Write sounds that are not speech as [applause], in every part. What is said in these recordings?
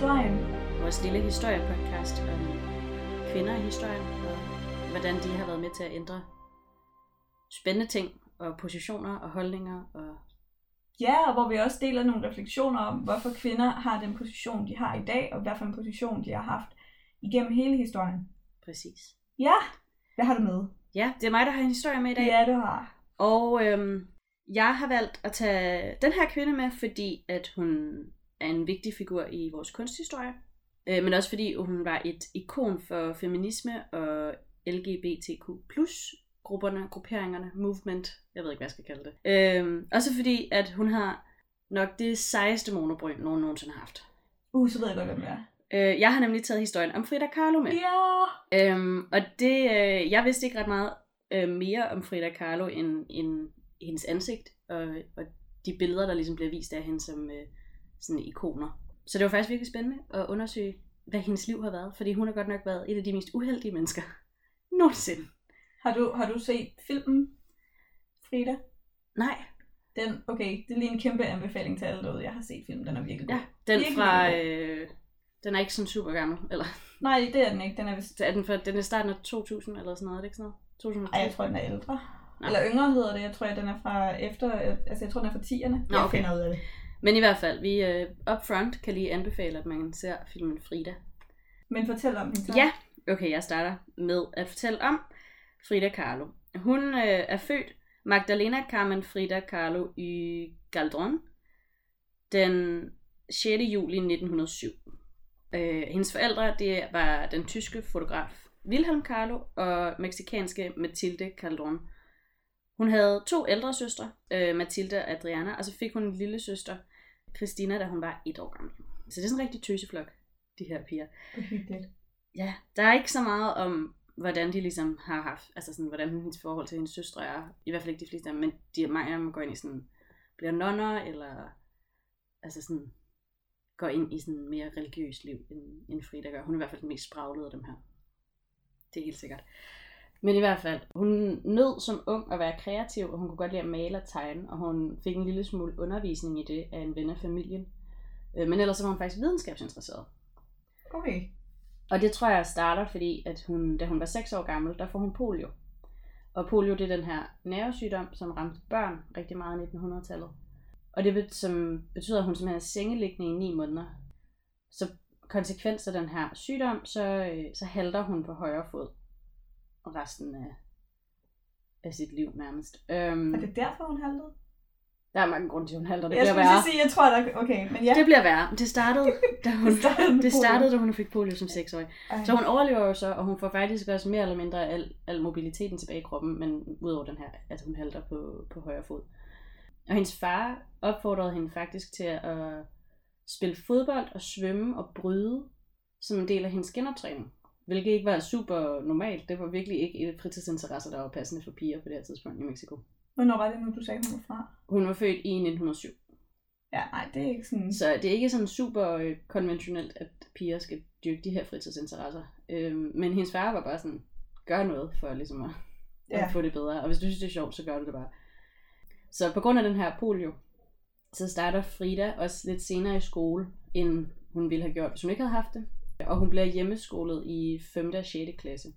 historien. Vores lille historiepodcast om kvinder i historien, og hvordan de har været med til at ændre spændende ting, og positioner og holdninger. Og... Ja, og hvor vi også deler nogle refleksioner om, hvorfor kvinder har den position, de har i dag, og hvad for en position, de har haft igennem hele historien. Præcis. Ja, hvad har du med? Ja, det er mig, der har en historie med i dag. Ja, du har. Og øhm, jeg har valgt at tage den her kvinde med, fordi at hun er en vigtig figur i vores kunsthistorie. Øh, men også fordi hun var et ikon for feminisme og LGBTQ grupperne, grupperingerne, movement, jeg ved ikke, hvad jeg skal kalde det. Øh, også fordi, at hun har nok det sejeste monobryn, nogen nogensinde har haft. Uh, så ved jeg godt, hvem det er. Øh, jeg har nemlig taget historien om Frida Kahlo med. Ja! Øhm, og det, øh, jeg vidste ikke ret meget øh, mere om Frida Kahlo end, end hendes ansigt, og, og de billeder, der ligesom bliver vist af hende som øh, sådan ikoner. Så det var faktisk virkelig spændende at undersøge, hvad hendes liv har været, fordi hun har godt nok været et af de mest uheldige mennesker [laughs] nogensinde. Har du, har du set filmen, Frida? Nej. Den, okay, det er lige en kæmpe anbefaling til alle derude. Jeg har set filmen, den er virkelig god. Ja, den virkelig, fra... Øh, den er ikke sådan super gammel, eller? Nej, det er den ikke. Den er vist... Er den, for, den er starten af 2000 eller sådan noget, er det ikke sådan noget? 2002? Ej, jeg tror, den er ældre. Nå. Eller yngre hedder det. Jeg tror, den er fra efter... Altså, jeg tror, den er fra 10'erne. Nå, Jeg okay. finder ud af det. Men i hvert fald, vi øh, up front kan lige anbefale, at man ser filmen Frida. Men fortæl om den så. Ja, okay, jeg starter med at fortælle om Frida Kahlo. Hun øh, er født Magdalena Carmen Frida Kahlo i Galdron den 6. juli 1907. Øh, hendes forældre det var den tyske fotograf Wilhelm Kahlo og meksikanske Mathilde Caldron. Hun havde to ældre søstre, øh, Mathilde og Adriana, og så fik hun en lille søster, Christina, da hun var et år gammel. Så det er sådan en rigtig tøseflok, de her piger. Det er hyggeligt. Ja, der er ikke så meget om, hvordan de ligesom har haft, altså sådan, hvordan hendes forhold til hendes søstre er. I hvert fald ikke de fleste af dem, men de, mange af dem går ind i sådan, bliver nonner, eller altså sådan, går ind i sådan mere religiøst liv, end, end Frida gør. Hun er i hvert fald den mest spraglede af dem her. Det er helt sikkert. Men i hvert fald, hun nød som ung at være kreativ, og hun kunne godt lide at male og tegne, og hun fik en lille smule undervisning i det af en ven af familien. Øh, Men ellers så var hun faktisk videnskabsinteresseret. Okay. Og det tror jeg starter, fordi at hun, da hun var 6 år gammel, der får hun polio. Og polio det er den her nervesygdom, som ramte børn rigtig meget i 1900-tallet. Og det som betyder, at hun simpelthen er sengeliggende i 9 måneder. Så konsekvens af den her sygdom, så, øh, så halter hun på højre fod. Og resten af, af sit liv nærmest. Øhm, Er det derfor, hun haltede? der er mange grunde til, at hun halter. Det jeg bliver værre. sige, jeg tror, der... Okay, men ja. Det bliver værre. Det startede, [laughs] da hun, Det startede det startede, da hun fik polio som 6-årig. Ej. Så hun overlever jo så, og hun får faktisk også mere eller mindre al, al mobiliteten tilbage i kroppen, men udover den her, at hun halter på, på højre fod. Og hendes far opfordrede hende faktisk til at spille fodbold og svømme og bryde som en del af hendes genoptræning. Hvilket ikke var super normalt. Det var virkelig ikke et fritidsinteresser, der var passende for piger på det her tidspunkt i Mexico. Hvornår var det nu, du sagde, hun var fra? Hun var født i 1907. Ja, nej, det er ikke sådan... Så det er ikke sådan super øh, konventionelt, at piger skal dyrke de her fritidsinteresser. Øhm, men hendes far var bare sådan, gør noget for ligesom at. Ja. at få det bedre. Og hvis du synes, det er sjovt, så gør du det bare. Så på grund af den her polio, så starter Frida også lidt senere i skole, end hun ville have gjort, hvis hun ikke havde haft det. Og hun bliver hjemmeskolet i 5. og 6. klasse.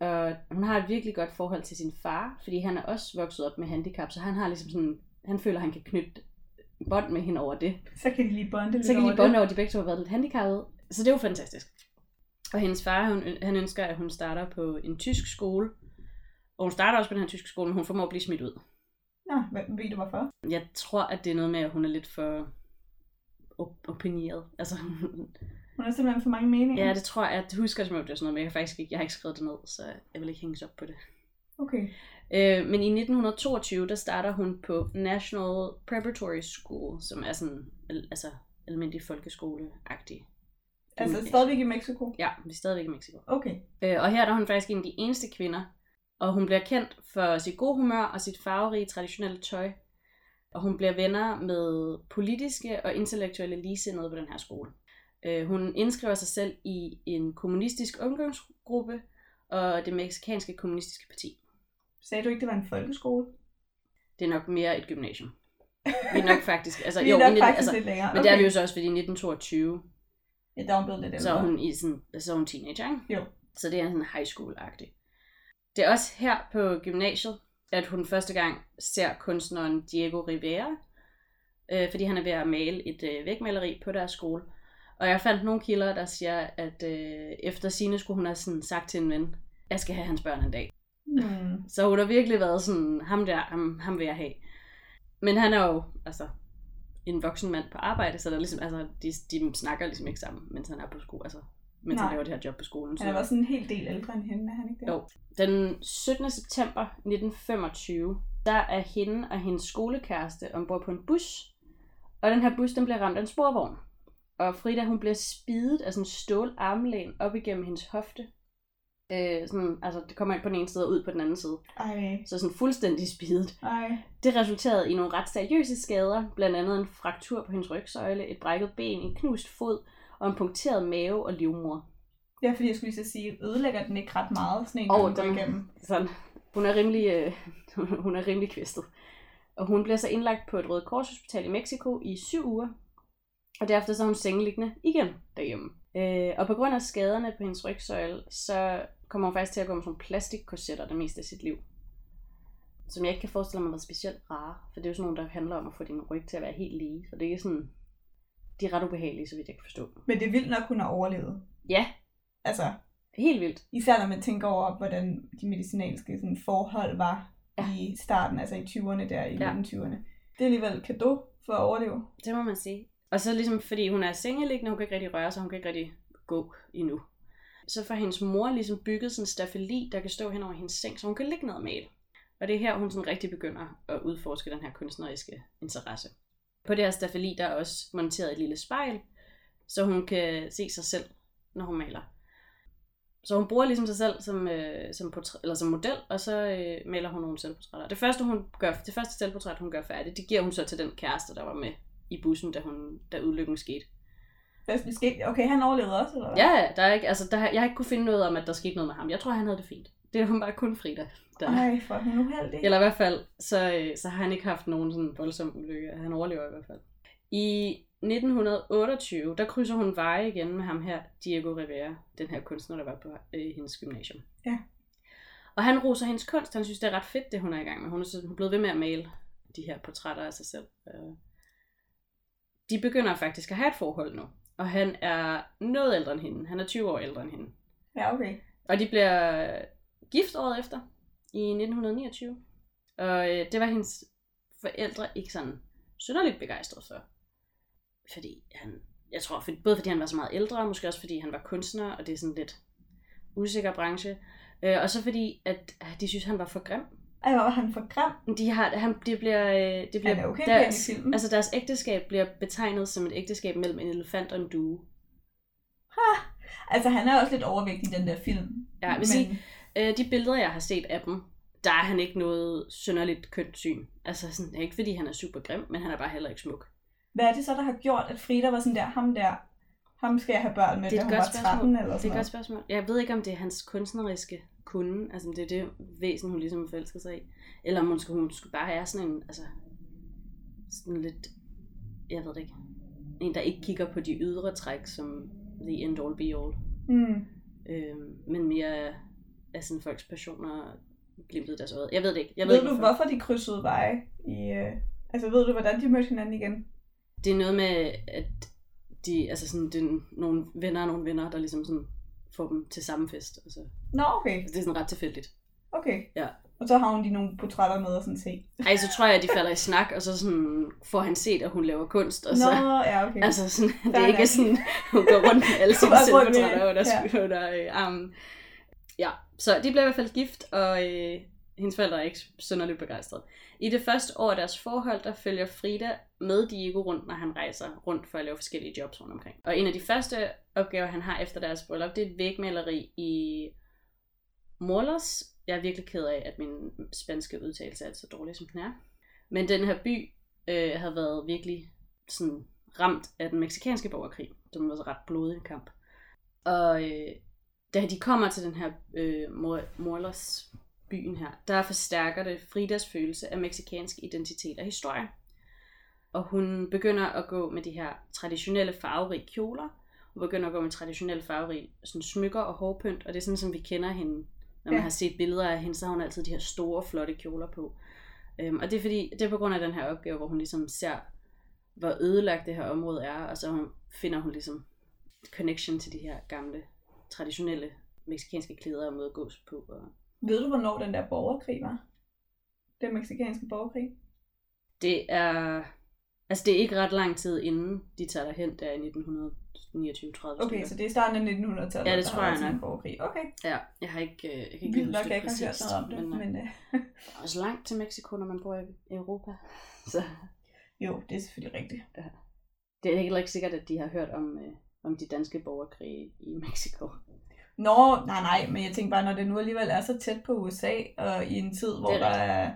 Og hun har et virkelig godt forhold til sin far, fordi han er også vokset op med handicap, så han har ligesom sådan, han føler, at han kan knytte bånd med hende over det. Så kan de lige bonde lidt Så kan de bonde over, at de begge to har været lidt handicappede. Så det er jo fantastisk. Og hendes far, han, han ønsker, at hun starter på en tysk skole. Og hun starter også på den her tyske skole, men hun formår at blive smidt ud. Nå, hvad, ved du hvorfor? Jeg tror, at det er noget med, at hun er lidt for op- opineret. Altså, Hun har simpelthen for mange meninger. ja, det tror jeg. Jeg husker som om det er sådan noget, men jeg har faktisk ikke, jeg har ikke skrevet det ned, så jeg vil ikke hænges op på det. Okay. Øh, men i 1922, der starter hun på National Preparatory School, som er sådan, al- altså almindelig folkeskole-agtig. Altså stadigvæk i Mexico? Ja, vi er stadigvæk i Mexico. Okay. Øh, og her der er hun faktisk en af de eneste kvinder, og hun bliver kendt for sit gode humør og sit farverige traditionelle tøj. Og hun bliver venner med politiske og intellektuelle ligesindede på den her skole. Øh, hun indskriver sig selv i en kommunistisk ungdomsgruppe og det meksikanske kommunistiske parti. Sagde du ikke, det var en folkeskole? Det er nok mere et gymnasium. [laughs] Vi er nok faktisk, altså Vi er jo, nok i 19, faktisk altså, lidt længere. men det er vi jo så også, fordi i 1922, Ja, der er hun blevet lidt ældre. så er hun, i sådan, så er hun teenager, ikke? Jo. Så det er sådan high school-agtigt. Det er også her på gymnasiet, at hun første gang ser kunstneren Diego Rivera, øh, fordi han er ved at male et øh, vægmaleri på deres skole. Og jeg fandt nogle kilder, der siger, at øh, efter sine skulle hun have sådan sagt til en ven, jeg skal have hans børn en dag. Hmm. [laughs] Så hun har virkelig været sådan, ham der, ham, ham vil jeg have. Men han er jo, altså, en voksen mand på arbejde, så der er ligesom, altså, de, de snakker ligesom ikke sammen, mens han er på skole, altså, mens Nej. han laver det her job på skolen. Han er også en hel del ældre end hende, er han ikke det? Jo. Den 17. september 1925, der er hende og hendes skolekæreste ombord på en bus, og den her bus, den bliver ramt af en sporvogn. Og Frida, hun bliver spidet af sådan en stål armlæn op igennem hendes hofte. Øh, sådan, altså, det kommer ind på den ene side og ud på den anden side. Ej, Så sådan fuldstændig spidet. ej. Det resulterede i nogle ret seriøse skader, blandt andet en fraktur på hendes rygsøjle, et brækket ben, en knust fod og en punkteret mave og livmor. Ja, fordi jeg skulle lige så sige, ødelægger den ikke ret meget, sådan en, går den- igennem. Sådan. Hun er rimelig, øh, [laughs] hun er rimelig kvistet. Og hun bliver så indlagt på et Røde Kors Hospital i Mexico i syv uger. Og derefter så er hun sengeliggende igen derhjemme. Øh, og på grund af skaderne på hendes rygsøjle, så kommer hun faktisk til at gå med sådan plastikkorsetter det meste af sit liv. Som jeg ikke kan forestille mig været specielt rare. For det er jo sådan nogle, der handler om at få din ryg til at være helt lige. Så det er sådan... De er ret ubehagelige, så vidt jeg kan forstå. Men det er vildt nok, hun har overlevet. Ja, Altså, helt vildt. især når man tænker over, hvordan de medicinalske sådan, forhold var Ja. i starten, altså i 20'erne der, i ja. 1920'erne. Det er alligevel kado for at overleve. Det må man sige. Og så ligesom, fordi hun er sengeliggende, hun kan ikke rigtig røre sig, hun kan ikke rigtig gå endnu. Så får hendes mor ligesom bygget sådan en stafeli, der kan stå hen over hendes seng, så hun kan ligge ned og male. Og det er her, hun sådan rigtig begynder at udforske den her kunstneriske interesse. På det her stafeli, der er også monteret et lille spejl, så hun kan se sig selv, når hun maler. Så hun bruger ligesom sig selv som, øh, som, portræ- eller som model, og så øh, maler hun nogle selvportrætter. Det første, hun gør, det første selvportræt, hun gør færdigt, det giver hun så til den kæreste, der var med i bussen, da, hun, da ulykken skete. Hvad skete? Okay, han overlevede også, eller hvad? Ja, der er ikke, altså, der, jeg har ikke kunne finde noget om, at der skete noget med ham. Jeg tror, han havde det fint. Det er hun bare kun Frida. Der. Ej, for hun uheldig. Eller i hvert fald, så, øh, så har han ikke haft nogen sådan voldsom ulykke. Han overlever i hvert fald. I 1928, der krydser hun veje igen med ham her, Diego Rivera, den her kunstner, der var på øh, hendes gymnasium. Ja. Og han roser hendes kunst. Han synes, det er ret fedt, det hun er i gang med. Hun er, så, hun er blevet ved med at male de her portrætter af sig selv. Øh, De begynder faktisk at have et forhold nu. Og han er noget ældre end hende. Han er 20 år ældre end hende. Ja, okay. Og de bliver gift året efter, i 1929. Og øh, det var hendes forældre ikke sådan synderligt begejstret for. Fordi han, jeg tror, for, både fordi han var så meget ældre, og måske også fordi han var kunstner, og det er sådan lidt usikker branche. Øh, og så fordi, at de synes, han var for grim. Ej, hvor var han for grim. De har, han, det bliver, øh, det bliver Han er okay deres, i filmen. altså deres ægteskab bliver betegnet som et ægteskab mellem en elefant og en due. Altså, han er også lidt overvægtig i den der film. Ja, jeg vil sige, Øh, de billeder, jeg har set af dem, der er han ikke noget synderligt kønt syn. Altså, sådan, det er ikke fordi, han er super grim, men han er bare heller ikke smuk. Hvad er det så, der har gjort, at Frida var sådan der, ham der, ham skal jeg have børn med, Det er da hun godt var spørgsmål. 13 eller Det er sådan et godt spørgsmål. Jeg ved ikke, om det er hans kunstneriske kunde, altså det er det væsen, hun ligesom forelsker sig i. Eller om hun skulle, hun skulle bare være sådan en, altså, sådan lidt, jeg ved det ikke, en, der ikke kigger på de ydre træk som the end all be all. Mm. Øh, men mere af sådan folks passioner glimtet deres øje. Jeg ved det ikke. Jeg Ved, ved ved du, ikke, hvorfor de krydsede veje? I, øh... Altså, ved du, hvordan de mødte hinanden igen? Det er noget med, at de, altså sådan, det er nogle venner og nogle venner, der ligesom sådan får dem til samme fest. Altså, Nå, okay. det er sådan ret tilfældigt. Okay. Ja. Og så har hun de nogle portrætter med og sådan se. Ej, så tror jeg, at de falder i snak, og så sådan får han set, at hun laver kunst, og så... Nå, ja, okay. Altså sådan, det er ikke sådan, hun går rundt med alle [laughs] sine selvportrætter under, ja. ja. under øh, armen. Ja, så de bliver i hvert fald gift, og øh, hendes forældre er ikke synderligt begejstrede. I det første år af deres forhold, der følger Frida med Diego rundt, når han rejser rundt for at lave forskellige jobs rundt omkring. Og en af de første opgaver, han har efter deres bryllup, det er et vægmaleri i Morlos. Jeg er virkelig ked af, at min spanske udtalelse er så dårlig, som den er. Men den her by øh, havde været virkelig sådan ramt af den meksikanske borgerkrig, Det var så ret blodig kamp. Og øh, da de kommer til den her øh, Morlos byen her, der forstærker det Fridas følelse af meksikansk identitet og historie. Og hun begynder at gå med de her traditionelle farverige kjoler. Hun begynder at gå med traditionelle farverige sådan smykker og hårpynt. Og det er sådan, som vi kender hende. Når man Ja. har set billeder af hende, så har hun altid de her store, flotte kjoler på. Øhm, og det er fordi, det er på grund af den her opgave, hvor hun ligesom ser, hvor ødelagt det her område er. Og så hun, finder hun ligesom connection til de her gamle, traditionelle meksikanske klæder og måde at gås på. Og Ved du, hvornår den der borgerkrig var? Den meksikanske borgerkrig? det er... Altså, det er ikke ret lang tid inden de tager derhen, der i 1929-30. Okay, så det er starten af 1900-tallet, Ja, det tror jeg nok. en borgerkrig. Okay, Ja, jeg har ikke, øh, jeg kan ikke vildt huske nok, jeg ikke har hørt præcist, noget om det, men, men, øh, øh, der er også langt til Mexico, når man bor i Europa. [laughs] Så jo, det er selvfølgelig rigtigt. det er heller ikke sikkert, at de har hørt om, øh, om de danske borgerkrige i Mexico. Nå, nej, nej, men jeg tænker bare, når det nu alligevel er så tæt på USA, og i en tid, hvor er der er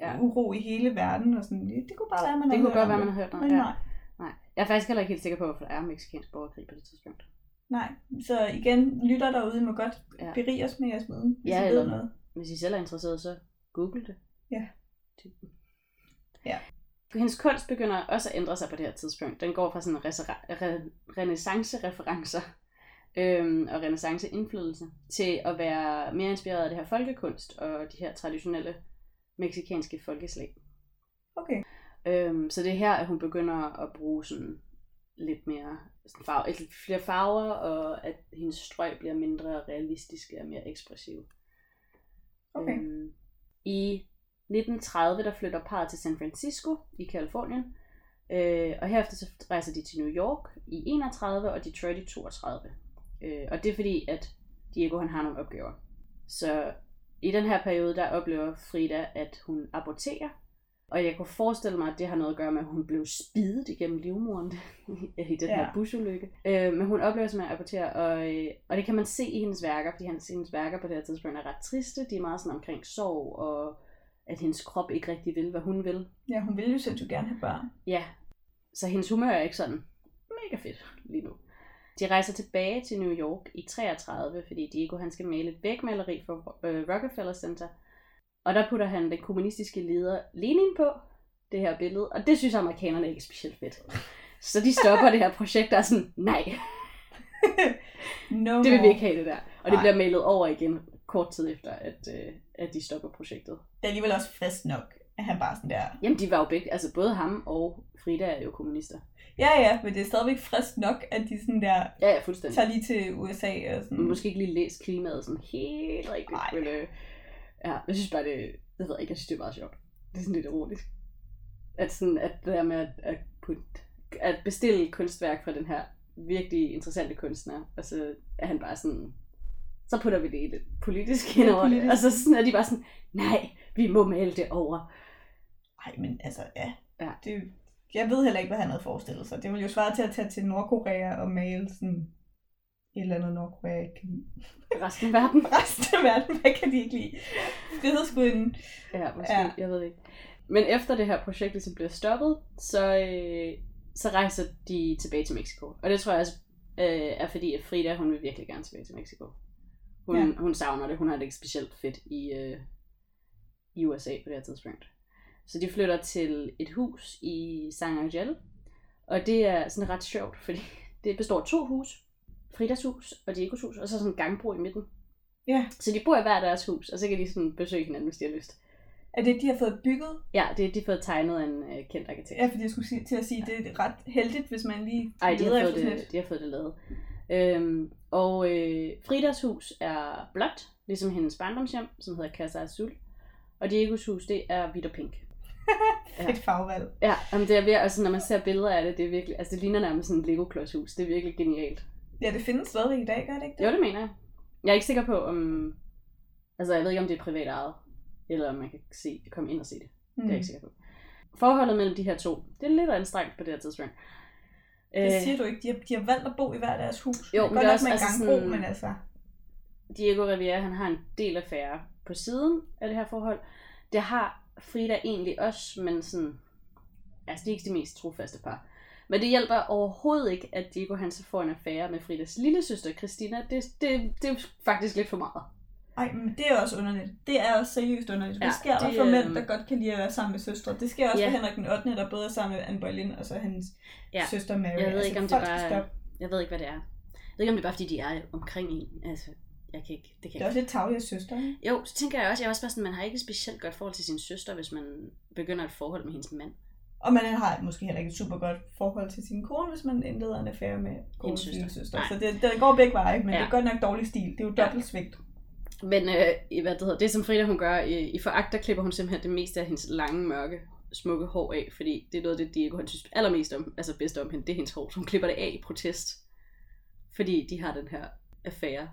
Ja. uro i hele verden, og sådan, det, det kunne bare være, man Det har kunne godt være, man har hørt noget. Men Ja. nej, Nej. Jeg er faktisk heller ikke helt sikker på, hvorfor der er mexikansk borgerkrig på det tidspunkt. nej. Så igen, lytter derude, I må godt Ja. berige os med jeres viden, hvis Ja, I ved noget. Hvis I selv er interesseret, så google det. Ja. Det- Ja. Hendes kunst begynder også at ændre sig på det her tidspunkt. Den går fra sådan resera- re- renaissance-referencer øhm, og renaissance-indflydelse til at være mere inspireret af det her folkekunst og de her traditionelle meksikanske folkeslag. Okay. Øhm, så det er her, at hun begynder at bruge sådan lidt mere sådan farve, lidt flere farver, og at hendes strøg bliver mindre realistiske og mere ekspressive. Okay. Øhm, I 1930 der flytter parret til San Francisco i Kalifornien, øh, og herefter så rejser de til New York i 31 og Detroit i 32. Øh, og det er fordi, at Diego han har nogle opgaver. Så i den her periode, der oplever Frida, at hun aborterer, og jeg kunne forestille mig, at det har noget at gøre med, at hun blev spidet igennem livmoderen [laughs] i den Ja. her busulykke. Øh, men hun oplever simpelthen at abortere, og, øh, og det kan man se i hendes værker, fordi hendes, hendes værker på det her tidspunkt er ret triste. De er meget sådan omkring sorg, og at hendes krop ikke rigtig vil, hvad hun vil. Ja, hun ville jo sindssygt gerne have børn. Ja, så hendes humør er ikke sådan mega fedt lige nu. De rejser tilbage til New York i 33, fordi Diego han skal male et vægmaleri for øh, Rockefeller Center. Og der putter han den kommunistiske leder Lenin på det her billede, og det synes amerikanerne ikke er specielt fedt. Så de stopper det her projekt og er sådan, nej, No det vil vi ikke have det der. Og det Nej. bliver malet over igen kort tid efter, at, øh, at de stopper projektet. Det er alligevel også frisk nok, at han bare sådan der... Jamen, de var jo begge, altså både ham og Frida er jo kommunister. Ja, ja, men det er stadigvæk frisk nok, at de sådan der Ja, ja, fuldstændig. tager lige til USA og sådan... Man måske ikke lige læst klimaet sådan helt rigtigt. Nej. Men, øh, ja, jeg synes bare, det, jeg ved ikke, jeg synes, det er meget sjovt. Det er sådan lidt ironisk. At, sådan, at det der med at, at, putte, at bestille kunstværk fra den her virkelig interessante kunstner, og så er han bare sådan, så putter vi det lidt politisk ind over det. Og så sådan er de bare sådan, nej, vi må male det over. Ej, men altså, ja. Ja. Det, jeg ved heller ikke, hvad han havde forestillet sig. Det ville jo svare til at tage til Nordkorea og male sådan et eller andet Nordkorea ikke kan lide. Resten af verden. [laughs] Resten af verden, hvad kan de ikke lide? Frihedsguden. Ja, måske, Ja. jeg ved ikke. Men efter det her projekt ligesom bliver stoppet, så, øh, så rejser de tilbage til Mexico. Og det tror jeg også øh, er fordi, at Frida, hun vil virkelig gerne tilbage til Mexico. Hun, ja. hun savner det. Hun har det ikke specielt fedt i, øh, i USA på det her tidspunkt. Så de flytter til et hus i San Angel. Og det er sådan ret sjovt, fordi [laughs] det består af to hus. Fridas hus og Diegos hus, og så sådan en gangbro i midten. Ja. Så de bor i hver deres hus, og så kan de sådan besøge hinanden, hvis de har lyst. Er det, de har fået bygget? Ja, det er de har fået tegnet af en øh, kendt arkitekt. Ja, fordi jeg skulle sige, til at sige, det er ret heldigt, hvis man lige Ej, de har, fået det, et- de har fået det lavet. Øhm, og øh, Fridas hus er blåt, ligesom hendes barndomshjem, som hedder Casa Azul. Og Diegos hus, det er hvidt og pink. [laughs] Ja. et farvevalg. Ja, jamen det er virkelig, altså når man ser billeder af det, det er virkelig, altså det ligner nærmest sådan et Lego-klodshus. Det er virkelig genialt. Ja, det findes stadig i dag, gør det ikke det? Jo, det mener jeg. Jeg er ikke sikker på, om... Altså, jeg ved ikke, om det er privat ejet, eller om man kan se, komme ind og se det. Det er jeg ikke sikker på. Forholdet mellem de her to, det er lidt anstrengt på det her tidspunkt. Det siger du ikke. De har, de har valgt at bo i hver deres hus. Jo, det men er det er også- med en altså gangbro, sådan- men altså... Diego Rivera, han har en del affære på siden af det her forhold. Det har Frida egentlig også, men sådan, altså de er ikke de mest trofaste par. Men det hjælper overhovedet ikke, at Diego han så får en affære med Fridas lille søster Christina. Det, det, det er faktisk lidt for meget. Ej, men det er også underligt. Det er også seriøst underligt. Hvad Ja, sker der det, for mænd, øhm, der godt kan lide at være sammen med søstre? Det sker også Ja. for Henrik den 8., der både er sammen med Anne Boleyn og så hans Ja. søster Mary. Jeg ved altså, ikke, om det bare. Jeg ved ikke, hvad det er. Jeg ved ikke, om det er bare, fordi de er omkring en. Altså, jeg kan ikke, det kan Det er også lidt tavligt af søster. Jo, så tænker jeg også, jeg er også bare sådan, man har ikke et specielt godt forhold til sin søster, hvis man begynder et forhold med hendes mand. Og man har måske heller ikke et super godt forhold til sin kone, hvis man indleder en affære med konens søster. søster. Nej. Så det, det går begge veje, men Ja. det er godt nok dårlig stil. Det er jo dobbelt svigt. Men øh, hvad det, hedder, det, som Frida hun gør, i, i foragt, der klipper hun simpelthen det meste af hendes lange, mørke, smukke hår af, fordi det er noget af det, Diego han synes allermest om, altså bedst om hende, det er hendes hår. Så hun klipper det af i protest, fordi de har den her affære.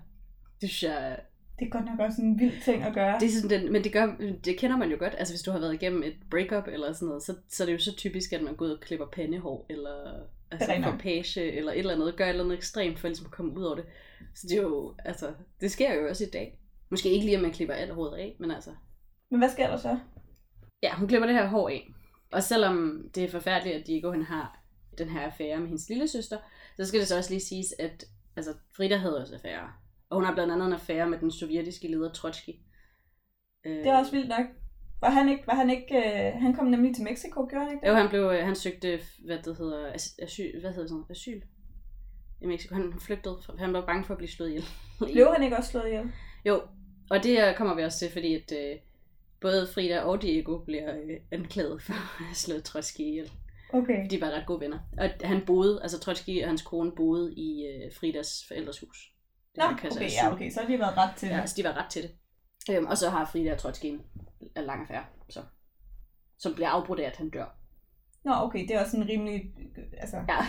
Det synes jeg, Det er godt nok også en vild ting at gøre. det er sådan den, men det, gør, det kender man jo godt, altså hvis du har været igennem et breakup eller sådan noget, så, så er det jo så typisk, at man går ud og klipper pandehår, eller altså får page, eller et eller andet, gør et eller andet ekstremt for ligesom at komme ud over det. Så det er jo, altså, det sker jo også i dag. Måske ikke lige, at man klipper alt håret af, men altså, Men hvad sker der så? Ja, hun klipper det her hår af. Og selvom det er forfærdeligt, at Diego han har den her affære med hendes lille søster, så skal det så også lige siges, at altså, Frida havde også affære. Og hun har blandt andet en affære med den sovjetiske leder Trotsky. Øh, Det er også vildt nok. Var han ikke, var han ikke, øh, han kom nemlig til Mexico, gjorde han ikke Jo, det? han, blev, øh, han søgte, hvad det hedder, as- asyl, hvad hedder sådan asyl i Mexico. Han flygtede, fra- han var bange for at blive slået ihjel. [laughs] Blev han ikke også slået ihjel? Jo, og det kommer vi også til, fordi at øh, både Frida og Diego bliver øh, anklaget for at have slået Trotsky ihjel. Okay. De var ret gode venner. Og han boede, altså Trotsky og hans kone boede i øh, Fridas forældres hus. Nå, okay, ja, okay, så har de været ret til det. Ja, altså de var ret til det. Øhm, og så har Frida og Trotsky en en lang affære, så, som bliver afbrudt af, at han dør. Nå, okay, det er også en rimelig, altså, Ja.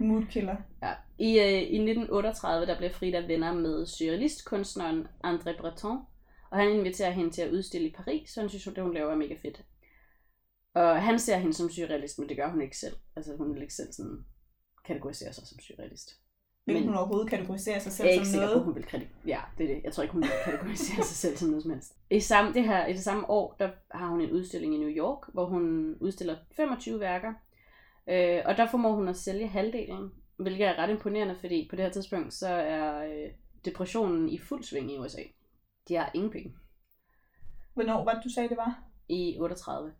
moodkiller. [laughs] ja. I, øh, I 1938, der blev Frida venner med surrealistkunstneren André Breton, og han inviterer hende til at udstille i Paris, så han synes, at det, hun laver, er mega fedt. Og han ser hende som surrealist, men det gør hun ikke selv. Altså, hun vil ikke selv sådan kategorisere sig som surrealist. Vil Men- hun overhovedet kategorisere sig Jeg selv er ikke som sikker på, noget? at hun vil kritik. Ja, det er det. Jeg tror ikke, hun vil kategorisere sig selv som noget som helst. I, samme, det her, I det samme år, der har hun en udstilling i New York, hvor hun udstiller 25 værker. Øh, og der formår hun at sælge halvdelen, hvilket er ret imponerende, fordi på det her tidspunkt, så er øh, depressionen i fuld sving i USA. De har ingen penge. Hvornår var det, du sagde, det var? I 38.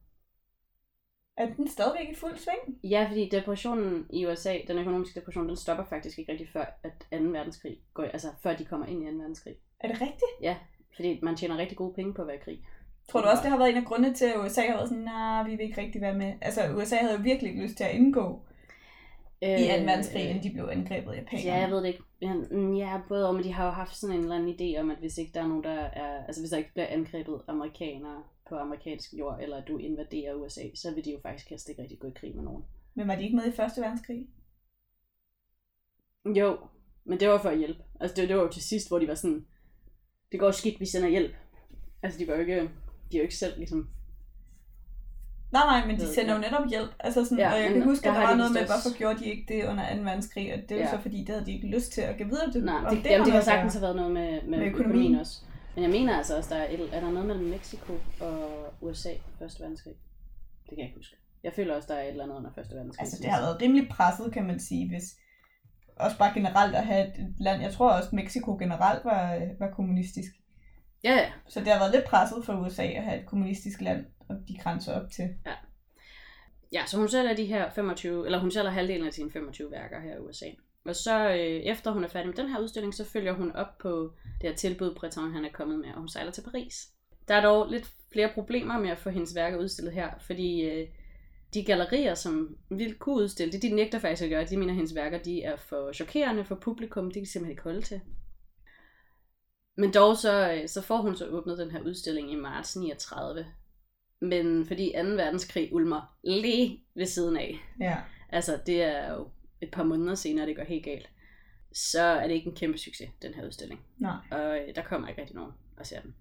Er den stadigvæk i fuld sving? Ja, fordi depressionen i USA, den økonomiske depression, den stopper faktisk ikke rigtig før, at 2. verdenskrig går, altså før de kommer ind i 2. verdenskrig. Er det rigtigt? Ja, fordi man tjener rigtig gode penge på at være i krig. Tror du også, det har været en af grundene til, at USA har været sådan, nej, vi vil ikke rigtig være med. Altså, USA havde jo virkelig ikke lyst til at indgå i 2. verdenskrig, inden de blev angrebet af japanerne. Øh, Ja, jeg ved det ikke. Ja, mm, Ja, både om, men de har jo haft sådan en eller anden idé om, at hvis ikke der er nogen, der er... Altså hvis der ikke bliver angrebet amerikanere på amerikansk jord, eller at du invaderer USA, så vil de jo faktisk helst ikke rigtig gå i krig med nogen. Men var de ikke med i 1. verdenskrig? Jo, men det var for at hjælpe. Altså det, det var jo til sidst, hvor de var sådan, det går skidt, vi sender hjælp. Altså de var jo ikke, de er jo ikke selv ligesom, Nej, nej, men de sender jo netop hjælp. Altså sådan, Ja, og jeg kan huske, der at der har var de noget med, hvorfor gjorde de ikke det under 2. verdenskrig, og det er jo Ja. så fordi, det havde de ikke lyst til at give videre til. nej, om det, det, har jamen, det at sagtens have været noget med, med, Med med økonomien. økonomien også. Men jeg mener altså også, der er, et, er der noget mellem Mexico og USA 1. verdenskrig? Det kan jeg ikke huske. Jeg føler også, der er et eller andet under 1. verdenskrig. Altså, det har været rimelig presset, kan man sige, hvis også bare generelt at have et land. Jeg tror også, Mexico generelt var, var kommunistisk. Ja, ja. Så det har været lidt presset for USA at have et kommunistisk land, og de grænser op til. Ja, så hun sælger de her 25, eller hun sælger halvdelen af sine 25 værker her i USA. Og så øh, efter hun er færdig med den her udstilling, så følger hun op på det her tilbud, Breton han er kommet med, og hun sejler til Paris. Der er dog lidt flere problemer med at få hendes værker udstillet her, fordi øh, de gallerier, som ville kunne udstille det, de nægter faktisk at gøre. De mener, at hendes værker de er for chokerende for publikum, det kan de simpelthen ikke holde til. Men dog så, øh, så får hun så åbnet den her udstilling i marts 39. Men fordi 2. verdenskrig ulmer lige ved siden af, Ja. altså det er jo et par måneder senere, det går helt galt, så er det ikke en kæmpe succes, den her udstilling. Nej. Og øh, der kommer ikke rigtig nogen og ser den.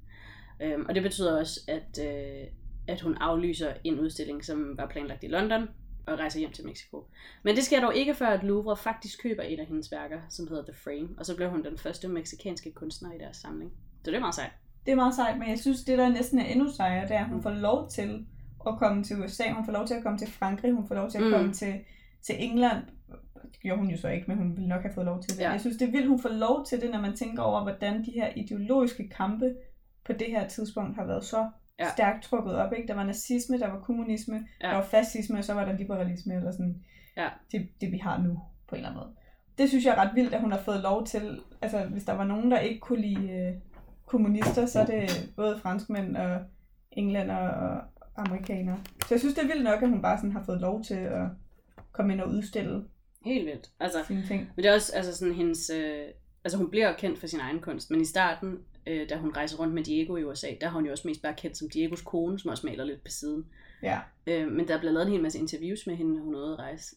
Øhm, og det betyder også, at, øh, at hun aflyser en udstilling, som var planlagt i London, og rejser hjem til Mexico. Men det sker dog ikke før, at Louvre faktisk køber et af hendes værker, som hedder The Frame, og så bliver hun den første meksikanske kunstner i deres samling. Så det er meget sejt. Det er meget sejt, men jeg synes, det der næsten er endnu sejere, det er, at hun får lov til at komme til USA, hun får lov til at komme til Frankrig, hun får lov til at Mm. komme til, til England, Det gjorde hun jo så ikke, men hun ville nok have fået lov til det. Ja. Jeg synes, det vil hun få lov til det, når man tænker over, hvordan de her ideologiske kampe på det her tidspunkt har været så Ja. stærkt trukket op. Ikke? Der var nazisme, der var kommunisme, ja. der var fascisme, og så var der liberalisme, eller sådan Ja. det, det, vi har nu, på en eller anden måde. Det synes jeg er ret vildt, at hun har fået lov til, altså hvis der var nogen, der ikke kunne lide øh, kommunister, så er det både franskmænd og englænder og amerikanere. Så jeg synes, det er vildt nok, at hun bare sådan har fået lov til at komme ind og udstille Helt vildt. Altså, sine ting. Men det er også altså sådan hendes... Øh, altså hun bliver kendt for sin egen kunst, men i starten, øh, da hun rejser rundt med Diego i USA, der har hun jo også mest bare kendt som Diegos kone, som også maler lidt på siden. Ja. Øh, men der bliver lavet en hel masse interviews med hende, når hun er ude at rejse.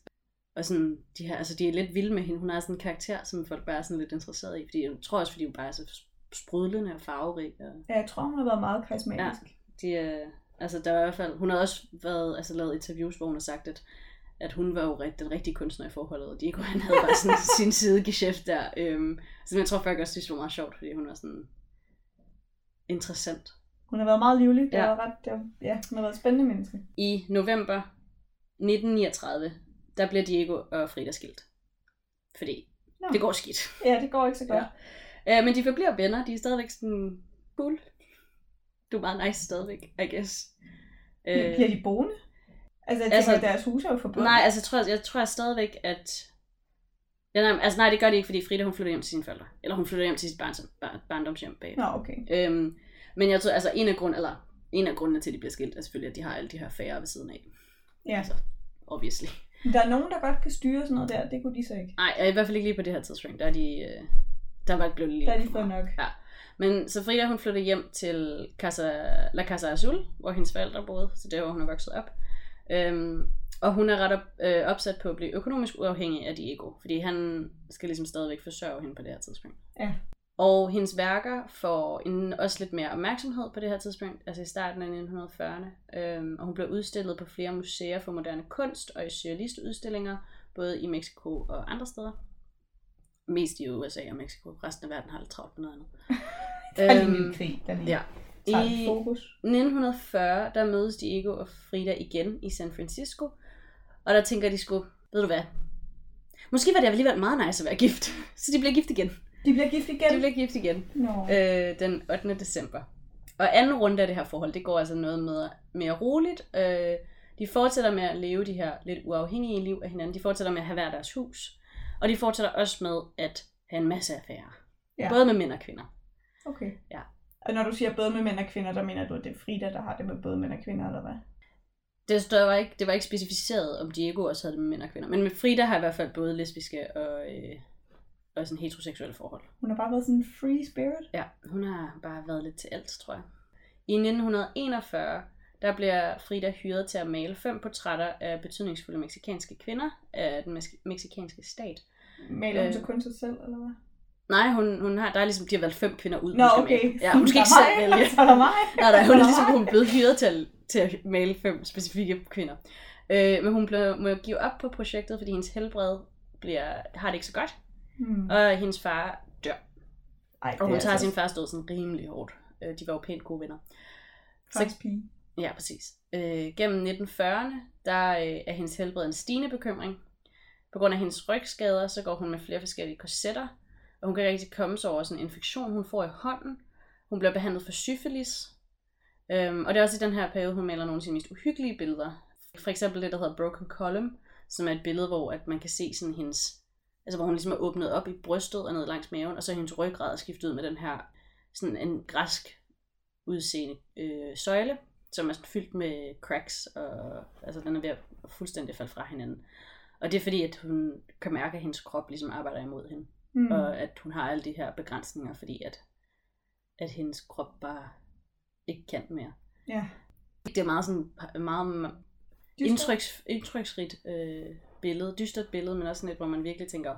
Og sådan, de, her, altså, de er lidt vilde med hende. Hun har sådan en karakter, som folk bare er sådan lidt interesseret i. Fordi jeg tror også, fordi hun bare er så sprudlende og farverig. Og ja, jeg tror, hun har været meget karismatisk. de er, altså der er i hvert fald, hun har også været, altså, lavet interviews, hvor hun har sagt, at, at hun var jo ret, den rigtige kunstner i forholdet, og Diego han havde bare sådan [laughs] sin sidegeschæft der. Øhm, så jeg tror folk også synes, det var meget sjovt, fordi hun var sådan interessant. Hun har været meget livlig. Det Ja. var ret, det var, ja, hun har været et spændende menneske. I november 1939, der bliver Diego og Frida skilt. Fordi Nå. det går skidt. Ja, det går ikke så godt. Ja. Uh, men de forbliver venner, de er stadigvæk sådan cool. Du er meget nice stadigvæk, I guess. Øh, Bliver de boende? Altså, jeg altså- tænker, at deres hus er jo forbundet. Nej, altså jeg tror, jeg tror stadigvæk, at... Ja, nej, altså nej, det gør de ikke, fordi Frida hun flytter hjem til sine forældre. Eller hun flytter hjem til sit barns, bar, barndomshjem bag. Nå, okay. Øhm, men jeg tror, altså en af grund, eller en af grundene til, at de bliver skilt, er selvfølgelig, at de har alle de her færre ved siden af. Ja. Altså, obviously. Der er nogen, der godt kan styre sådan noget der. Det kunne de så ikke. Nej, i hvert fald ikke lige på det her tidspunkt. Der er de, øh, der var blevet lige Der er de for fået nok. Ja. Men så Frida, hun flytter hjem til Casa, La Casa Azul, hvor hendes forældre boede, så det hvor hun er vokset op. Øhm, og hun er ret op, øh, opsat på at blive økonomisk uafhængig af Diego, fordi han skal ligesom stadigvæk forsørge hende på det her tidspunkt. Ja. Og hendes værker får en, også lidt mere opmærksomhed på det her tidspunkt, altså i starten af 1940'erne. Øhm, og hun blev udstillet på flere museer for moderne kunst og i surrealistudstillinger, både i Mexico og andre steder. Mest i USA og Mexico. Resten af verden har lidt travlt med noget andet. [laughs] Der er lige Øhm, en krig, der lige ja. I fokus. 1940, der mødes Diego og Frida igen i San Francisco. Og der tænker de sgu, ved du hvad? Måske var det alligevel meget nice at være gift. [laughs] Så de bliver gift igen. De bliver gift igen. De bliver gift igen Nå. øh, den 8. december. Og anden runde af det her forhold, det går altså noget med mere roligt. Øh, de fortsætter med at leve de her lidt uafhængige liv af hinanden. De fortsætter med at have hver deres hus. Og de fortsætter også med at have en masse affærer. Ja. Både med mænd og kvinder. Okay. Ja. Og når du siger både med mænd og kvinder, der mener du, at det er Frida, der har det med både mænd og kvinder, eller hvad? Det, står var ikke, det var ikke specificeret, om Diego også havde det med mænd og kvinder. Men med Frida har i hvert fald både lesbiske og, øh, og sådan heteroseksuelle forhold. Hun har bare været sådan en free spirit. Ja, hun har bare været lidt til alt, tror jeg. I 1941, der bliver Frida hyret til at male fem portrætter af betydningsfulde meksikanske kvinder af den meksikanske stat. Maler hun Øh. så kun sig selv, eller hvad? Nej, hun, hun har, der er ligesom, de har valgt fem kvinder ud. Nå, hun okay. Male. Ja, hun skal ikke selv vælge. Så er der mig. [laughs] Nej, nej, hun er [laughs] ligesom hun er blevet hyret til til at male fem specifikke kvinder. Øh, men hun blev, må give op på projektet, fordi hendes helbred bliver, har det ikke så godt. Hmm. Og hendes far dør. Ej, Og hun er tager altså sin fars død sådan rimelig hårdt. Øh, de var jo pænt gode venner. faktisk pige. Ja, præcis. Øh, gennem 1940'erne, der øh, er hendes helbred en stigende bekymring. På grund af hendes rygskader, så går hun med flere forskellige korsetter, og hun kan ikke rigtig komme sig over sådan en infektion, hun får i hånden. Hun bliver behandlet for syfilis. Øhm, og det er også i den her periode, hun maler nogle af sine mest uhyggelige billeder. For eksempel det, der hedder Broken Column, som er et billede, hvor at man kan se sådan hendes, altså hvor hun ligesom er åbnet op i brystet og ned langs maven, og så er hendes ryggrad skiftet ud med den her sådan en græsk udseende øh, søjle, som er sådan fyldt med cracks, og altså den er ved at fuldstændig falde fra hinanden. Og det er fordi, at hun kan mærke, at hendes krop ligesom arbejder imod hende, mm. og at hun har alle de her begrænsninger, fordi at, at hendes krop bare ikke kan mere. Ja. Det er meget sådan meget Dyster. indtryks, indtryksrigt øh, billede, dystert billede, men også sådan et, hvor man virkelig tænker,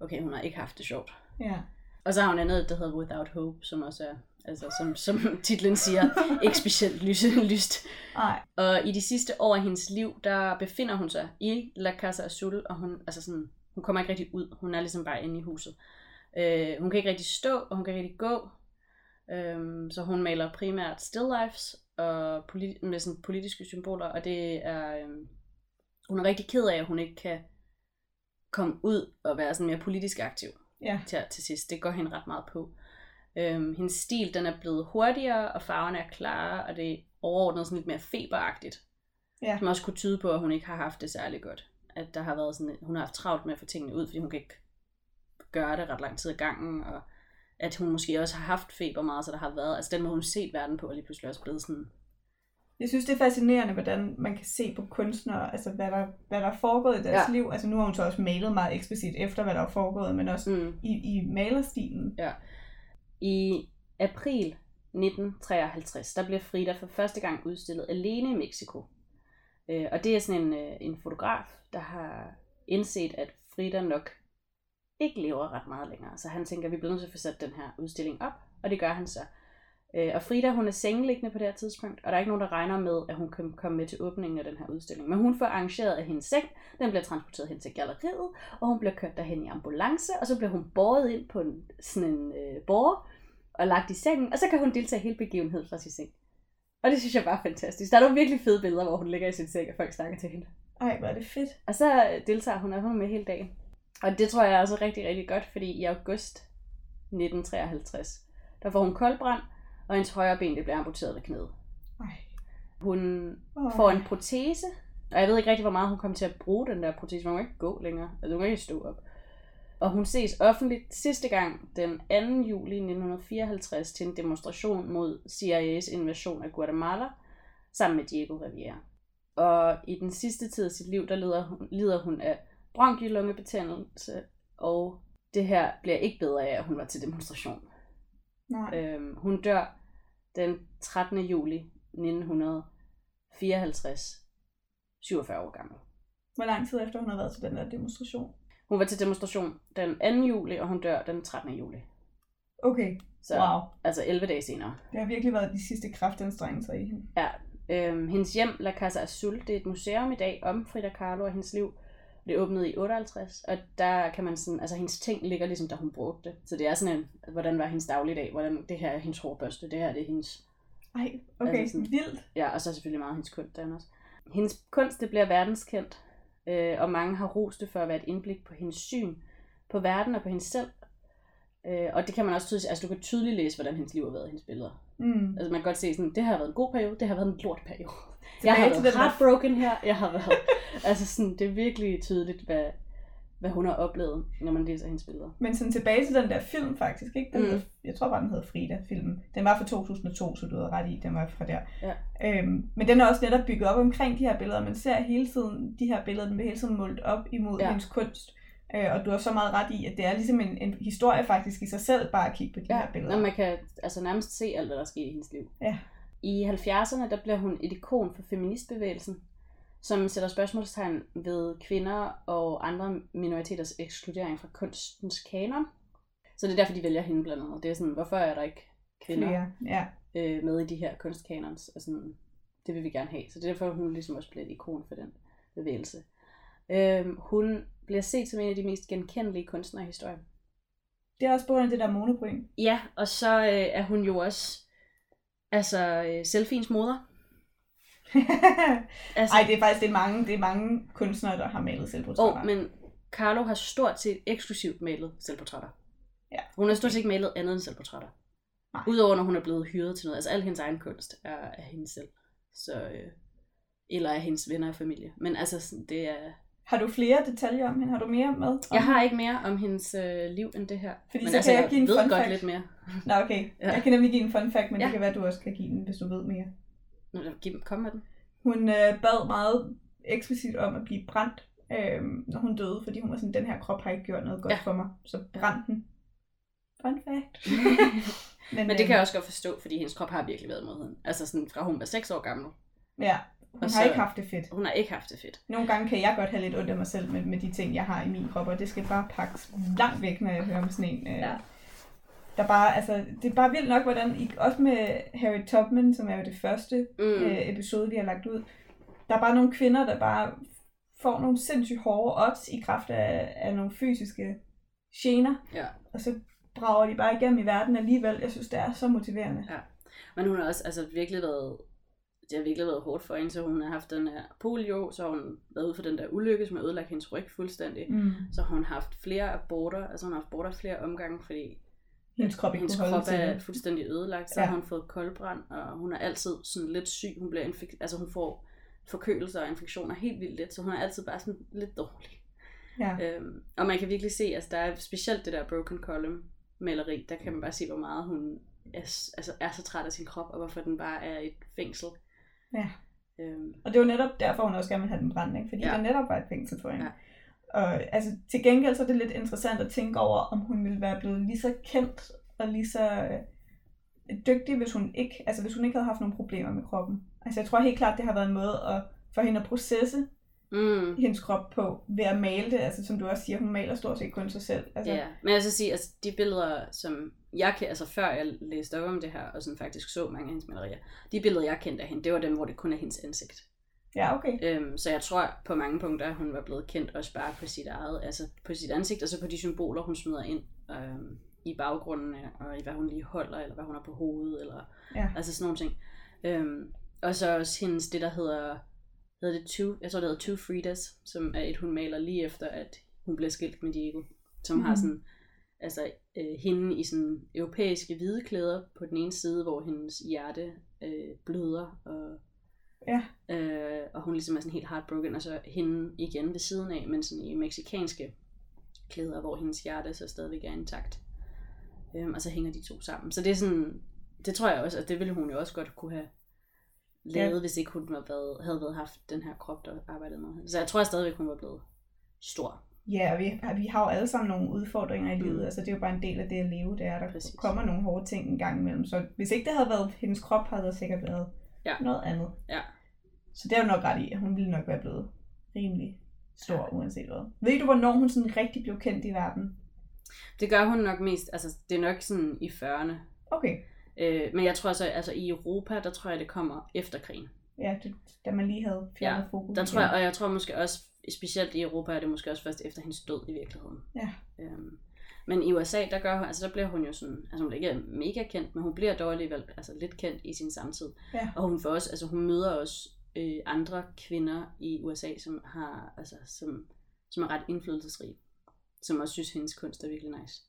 okay, hun har ikke haft det sjovt. Ja. Og så har hun andet, der hedder Without Hope, som også er, altså som, som [laughs] titlen siger, ikke specielt lyse, [laughs] lyst. Ej. Og i de sidste år af hendes liv, der befinder hun sig i La Casa Azul, og hun, altså sådan, hun kommer ikke rigtig ud. Hun er ligesom bare inde i huset. Øh, hun kan ikke rigtig stå, og hun kan ikke rigtig gå. Øh, så hun maler primært still lifes og politi- med sådan politiske symboler, og det er, øh, hun er rigtig ked af, at hun ikke kan komme ud og være sådan mere politisk aktiv Ja. til, til sidst. Det går hende ret meget på. Øhm, hendes stil, den er blevet hurtigere, og farverne er klare, og det er overordnet sådan lidt mere feberagtigt. Ja. Som også kunne tyde på, at hun ikke har haft det særlig godt. At der har været sådan, hun har haft travlt med at få tingene ud, fordi hun kan ikke gøre det ret lang tid ad gangen, og at hun måske også har haft feber meget, så der har været, altså den måde hun set verden på, er lige pludselig også blevet sådan, Jeg synes, det er fascinerende, hvordan man kan se på kunstnere, altså hvad der, hvad der er foregået i deres Ja. ja. liv. Altså nu har hun så også malet meget eksplicit efter, hvad der er foregået, men også mm, i, i malerstilen. I april 1953, der bliver Frida for første gang udstillet alene i Mexico. Øh, og det er sådan en, øh, en fotograf, der har indset, at Frida nok ikke lever ret meget længere. Så han tænker, at vi bliver nødt til at få sat den her udstilling op, og det gør han så. Øh, og Frida, hun er sengeliggende på det her tidspunkt, og der er ikke nogen, der regner med, at hun kan komme med til åbningen af den her udstilling. Men hun får arrangeret af hendes seng, den bliver transporteret hen til galleriet, og hun bliver kørt derhen i ambulance, og så bliver hun båret ind på en, sådan en øh, borger, og lagt i sengen, og så kan hun deltage i hele begivenheden fra sin seng. Og det synes jeg bare er fantastisk. Der er nogle virkelig fede billeder, hvor hun ligger i sin seng, og folk snakker til hende. Ej, hvor er det fedt. Og så deltager hun, og hun er med hele dagen. Og det tror jeg er også rigtig, rigtig godt, fordi i august 1953, der får hun koldbrand, og hendes højre ben det bliver amputeret ved knæet. Ej. Hun Oh. får en protese, og jeg ved ikke rigtig, hvor meget hun kommer til at bruge den der protese, hun kan ikke gå længere. Altså hun kan ikke stå op. Og hun ses offentligt sidste gang den 2. juli 1954 til en demonstration mod CIA's invasion af Guatemala, sammen med Diego Rivera. Og i den sidste tid af sit liv, der lider hun, lider hun af bronkiolungebetændelse, og det her bliver ikke bedre af, at hun var til demonstration. Nej. Øhm, hun dør den 13. juli 1954, 47 år gammel. Hvor lang tid efter hun har været til den der demonstration? Hun var til demonstration den 2. juli, og hun dør den 13. juli. Okay, Så wow. altså 11 dage senere. Det har virkelig været de sidste kraftanstrengelser i hende. Ja, øhm, hendes hjem, La Casa Azul, det er et museum i dag om Frida Kahlo og hendes liv. Det åbnede i 58, og der kan man sådan, altså hendes ting ligger ligesom, da hun brugte det. Så det er sådan en, hvordan var hendes dagligdag, hvordan det her er hendes hårbørste, det her det er hendes Ej, okay, Altså sådan- vildt. Ja, og så selvfølgelig meget hendes kunst derinde også. Hendes kunst, det bliver verdenskendt, øh, og mange har rost det for at være et indblik på hendes syn på verden og på hende selv. Øh, og det kan man også tydeligt, altså du kan tydeligt læse, hvordan hendes liv har været i hendes billeder. Mm. Altså man kan godt se sådan, det har været en god periode, det har været en lort periode. Jeg har været heartbroken her, jeg har været, [laughs] altså sådan, det er virkelig tydeligt, hvad, hvad hun har oplevet, når man læser hendes billeder. Men sådan tilbage til den der film faktisk, ikke? Den Mm. jeg tror bare, den hedder Frida-filmen. Den var fra 2002, så du havde ret i, den var fra der. Ja. Øhm, men den er også netop bygget op omkring de her billeder. Man ser hele tiden de her billeder, den bliver hele tiden målt op imod Ja. ja. hendes kunst. Øh, og du har så meget ret i, at det er ligesom en, en historie faktisk i sig selv, bare at kigge på de her billeder. Når man kan altså nærmest se alt, hvad der sker i hendes liv. Ja. I 70'erne, der bliver hun et ikon for feministbevægelsen, som sætter spørgsmålstegn ved kvinder og andre minoriteters ekskludering fra kunstens kanon. Så det er derfor, de vælger hende blandt andet. Det er sådan, hvorfor er der ikke kvinder Flere. Ja. øh, med i de her kunstkanons? Og sådan, det vil vi gerne have. Så det er derfor, hun ligesom også bliver et ikon for den bevægelse. Øhm, hun bliver set som en af de mest genkendelige kunstnere i historien. Det er også på grund af det der monobryn. Ja, og så øh, er hun jo også altså øh, selfiens moder. [laughs] Altså, Ej, det er faktisk det er mange, det er mange kunstnere, der har malet selvportrætter. oh, men Carlo har stort set eksklusivt malet selvportrætter. Ja. Hun har stort set ikke malet andet end selvportrætter. Nej. Udover når hun er blevet hyret til noget. Altså al hendes egen kunst er af hende selv. Så, øh, eller af hendes venner og familie. Men altså, sådan, det er... Har du flere detaljer om hende? Har du mere med? om Jeg har ikke mere om hendes øh, liv end det her. Fordi men så altså, kan jeg give en ved fun godt fact. lidt mere. Nå, okay. Ja. Jeg kan nemlig give en fun fact, men ja. det kan være, at du også kan give den, hvis du ved mere. Nå, Kom med den. Hun øh, bad meget eksplicit om at blive brændt, øh, når hun døde, fordi hun var sådan, den her krop har ikke gjort noget godt Ja. for mig. Så brændte den. Fun fact. [laughs] Men det kan jeg også godt forstå, fordi hendes krop har virkelig været imod hende. Altså sådan fra hun var 6 år gammel. Ja, hun Og har så- ikke haft det fedt. Hun har ikke haft det fedt. Nogle gange kan jeg godt have lidt ondt af mig selv med, med de ting, jeg har i min krop, og det skal bare pakkes langt væk, når jeg hører om sådan en. Øh, Ja. Der bare, altså, det er bare vildt nok, hvordan, I, også med Harry Tubman, som er jo det første Mm. øh, episode, vi har lagt ud, der er bare nogle kvinder, der bare får nogle sindssygt hårde odds i kraft af, af nogle fysiske gener, Ja. og så brager de bare igennem i verden alligevel. Jeg synes, det er så motiverende. Men hun har også altså, virkelig været det har virkelig været hårdt for hende, så hun har haft den her polio, så har hun været ude for den der ulykke, som har ødelagt hendes ryg fuldstændig. Mm. Så har hun haft flere aborter, altså hun har haft aborter flere omgange, fordi Hendes krop ikke hendes krop er fuldstændig ødelagt. Så Ja. har hun fået koldbrand, og hun er altid sådan lidt syg. Hun, bliver infek- altså hun får forkølelser og infektioner helt vildt let, så hun er altid bare sådan lidt dårlig. Ja. Øhm, og man kan virkelig se, altså der er specielt det der broken column maleri, der kan man bare se, hvor meget hun er, altså, er så træt af sin krop, og hvorfor den bare er et fængsel. Ja. Øhm, Og det var netop derfor, hun også gerne ville have den brændt, ikke? fordi ja. det netop var et fængsel for hende. Ja. Og altså, til gengæld så er det lidt interessant at tænke over, om hun ville være blevet lige så kendt og lige så øh, dygtig, hvis hun ikke, altså hvis hun ikke havde haft nogle problemer med kroppen. Altså jeg tror helt klart, det har været en måde at, for hende at processe mm, hendes krop på, ved at male det. Altså som du også siger, hun maler stort set kun sig selv. Altså, ja, men jeg vil så sige, altså de billeder, som jeg kan, altså før jeg læste op om det her, og sådan faktisk så mange af hendes malerier, de billeder, jeg kendte af hende, det var dem, hvor det kun er hendes ansigt. Ja okay. Øhm, så jeg tror på mange punkter, at hun var blevet kendt også bare på sit eget, altså på sit ansigt, og så på de symboler, hun smider ind øhm, i baggrunden, og i hvad hun lige holder, eller hvad hun har på hovedet, eller Ja. altså sådan nogle ting. Øhm, og så også hendes, det der hedder, hedder det two, jeg tror det hedder Two Fridas, som er et, hun maler lige efter, at hun bliver skilt med Diego, som mm. har Mhm. sådan, altså øh, hende i sådan europæiske hvide klæder på den ene side, hvor hendes hjerte øh, bløder, og Ja. Øh, og hun ligesom er sådan helt heartbroken, og så hende igen ved siden af, men sådan i meksikanske klæder, hvor hendes hjerte så stadigvæk er intakt. Øhm, og så hænger de to sammen. Så det er sådan, det tror jeg også, at det ville hun jo også godt kunne have lavet, Ja. hvis ikke hun havde været, havde været haft den her krop, der arbejdede med. Så jeg tror jeg stadigvæk, hun var blevet stor. Ja, og vi, vi har jo alle sammen nogle udfordringer i livet. Mm. Altså, det er jo bare en del af det at leve, det er, der Præcis. kommer nogle hårde ting en gang imellem. Så hvis ikke det havde været hendes krop, havde det sikkert været Ja. noget andet. Ja. Så det er jo nok ret i, at hun ville nok være blevet rimelig stor, uanset hvad. Ved du, hvornår hun sådan rigtig blev kendt i verden? Det gør hun nok mest, altså det er nok sådan i 40'erne. Okay, Øh, men jeg tror så, altså i Europa, der tror jeg, det kommer efter krigen. ja, det, da man lige havde fjernet Ja, fokus. Der tror jeg, og jeg tror måske også, specielt i Europa, er det måske også først efter hendes død i virkeligheden. Ja. Øhm, men i USA, der gør hun, altså der bliver hun jo sådan, altså hun bliver ikke mega kendt, men hun bliver dog alligevel altså lidt kendt i sin samtid. Ja. Og hun får også, altså hun møder også øh, andre kvinder i USA, som har, altså som, som er ret indflydelsesrige, som også synes, hendes kunst er virkelig nice.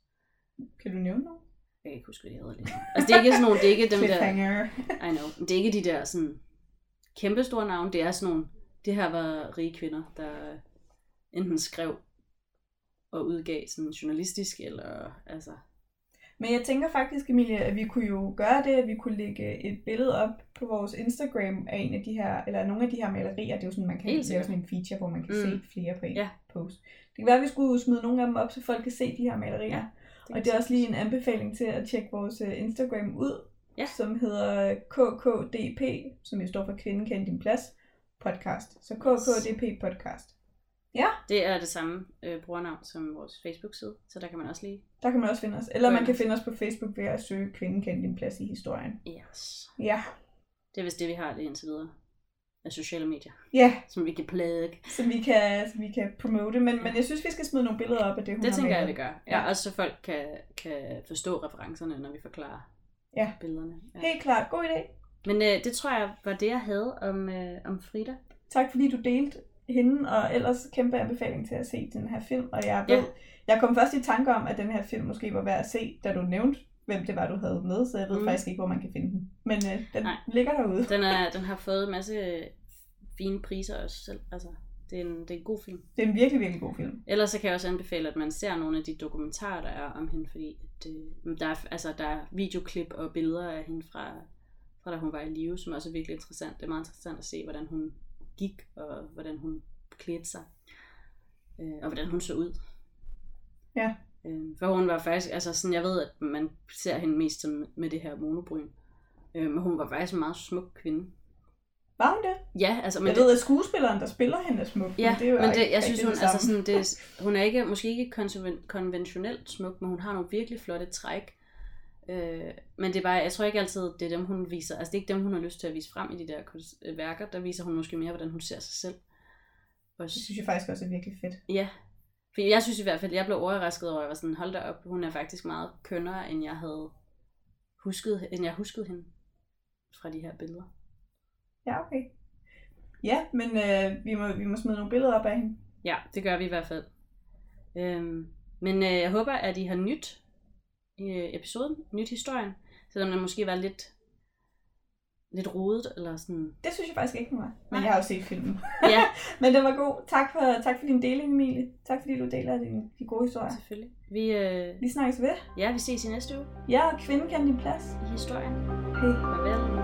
Kan du nævne noget? Jeg kan ikke huske, hvad de hedder lige. nu. Altså det er ikke sådan nogle, det er ikke dem der. I know. Det er ikke de der sådan kæmpe store navne. Det er sådan nogle, det her var rige kvinder, der enten skrev og udgav sådan journalistisk, eller altså, Men jeg tænker faktisk, Emilie, at vi kunne jo gøre det, at vi kunne lægge et billede op på vores Instagram af en af de her, eller nogle af de her malerier. Det er jo sådan, man kan lave sådan en feature, hvor man kan Mm. se flere på en Ja. post. Det kan være, at vi skulle smide nogle af dem op, så folk kan se de her malerier. Ja, og det er også lige en anbefaling til at tjekke vores øh, Instagram ud, Ja. som hedder KKDP, som jo står for Kvinden Kend Din Plads podcast. Så KKDP podcast. Det er det samme øh, brugernavn som vores Facebook-side, så der kan man også lige... Der kan man også finde os. Eller man kan finde os på Facebook ved at søge Kvinden Kend Din Plads i historien. Yes. Ja. Det er vist det, vi har det indtil videre af sociale medier, Ja, som vi kan plage. som vi kan, som vi kan promote. Men, men jeg synes, vi skal smide nogle billeder op af det, hun Det har tænker jeg, malet. vi gør. Ja. Ja, også så folk kan, kan forstå referencerne, når vi forklarer Ja. billederne. Ja. Helt klart. God idé. Men øh, det tror jeg var det, jeg havde om, øh, om Frida. Tak fordi du delte hende, og ellers kæmpe anbefaling til at se den her film. Og jeg ved, Ja. jeg kom først i tanke om, at den her film måske var værd at se, da du nævnte, hvem det var, du havde med, så jeg ved Mm. faktisk ikke, hvor man kan finde den. Men øh, den Nej. ligger derude. Den, er, den har fået en masse fine priser også selv. Altså, det er en, det er en god film. Det er en virkelig, virkelig god film. Ellers så kan jeg også anbefale, at man ser nogle af de dokumentarer, der er om hende, fordi det, der, er, altså, der er videoklip og billeder af hende fra, fra da hun var i live, som også er virkelig interessant. Det er meget interessant at se, hvordan hun gik, og hvordan hun klædte sig, øh, og hvordan hun så ud. Ja. Øh, for hun var faktisk, altså sådan, jeg ved, at man ser hende mest som, med det her monobryn. Øh, men hun var faktisk en meget smuk kvinde. Var hun det? Ja, altså, men jeg det, ved, at skuespilleren, der spiller hende, er smuk. Ja, men det er jo men det, jeg synes, hun, det altså sådan, det, hun er ikke, måske ikke konven- konventionelt smuk, men hun har nogle virkelig flotte træk. Øh, men det er bare, jeg tror ikke altid, det er dem, hun viser. Altså det er ikke dem, hun har lyst til at vise frem i de der kunst- øh, værker. Der viser hun måske mere, hvordan hun ser sig selv. Også. Det synes jeg faktisk også er virkelig fedt. Ja. For jeg synes i hvert fald, jeg blev overrasket over, at jeg var sådan, hold da op, hun er faktisk meget kønnere, end jeg havde husket, end jeg huskede hende fra de her billeder. Ja, okay. Ja, men øh, vi, må, vi må smide nogle billeder op af hende. Ja, det gør vi i hvert fald. Øhm, men øh, jeg håber, at I har nyt øh, episoden, nyt historien, selvom den måske var lidt, lidt rodet, eller sådan. Det synes jeg faktisk ikke, den var. Men Nej. jeg har jo set filmen. Ja, [laughs] Men det var god. Tak for, tak for din deling, Emilie. Tak fordi du deler din, de gode historier. selvfølgelig. Vi, øh, Vi snakkes ved. ja, vi ses i næste uge Ja, og kvinden kan din plads. i historien. Hej. Farvel.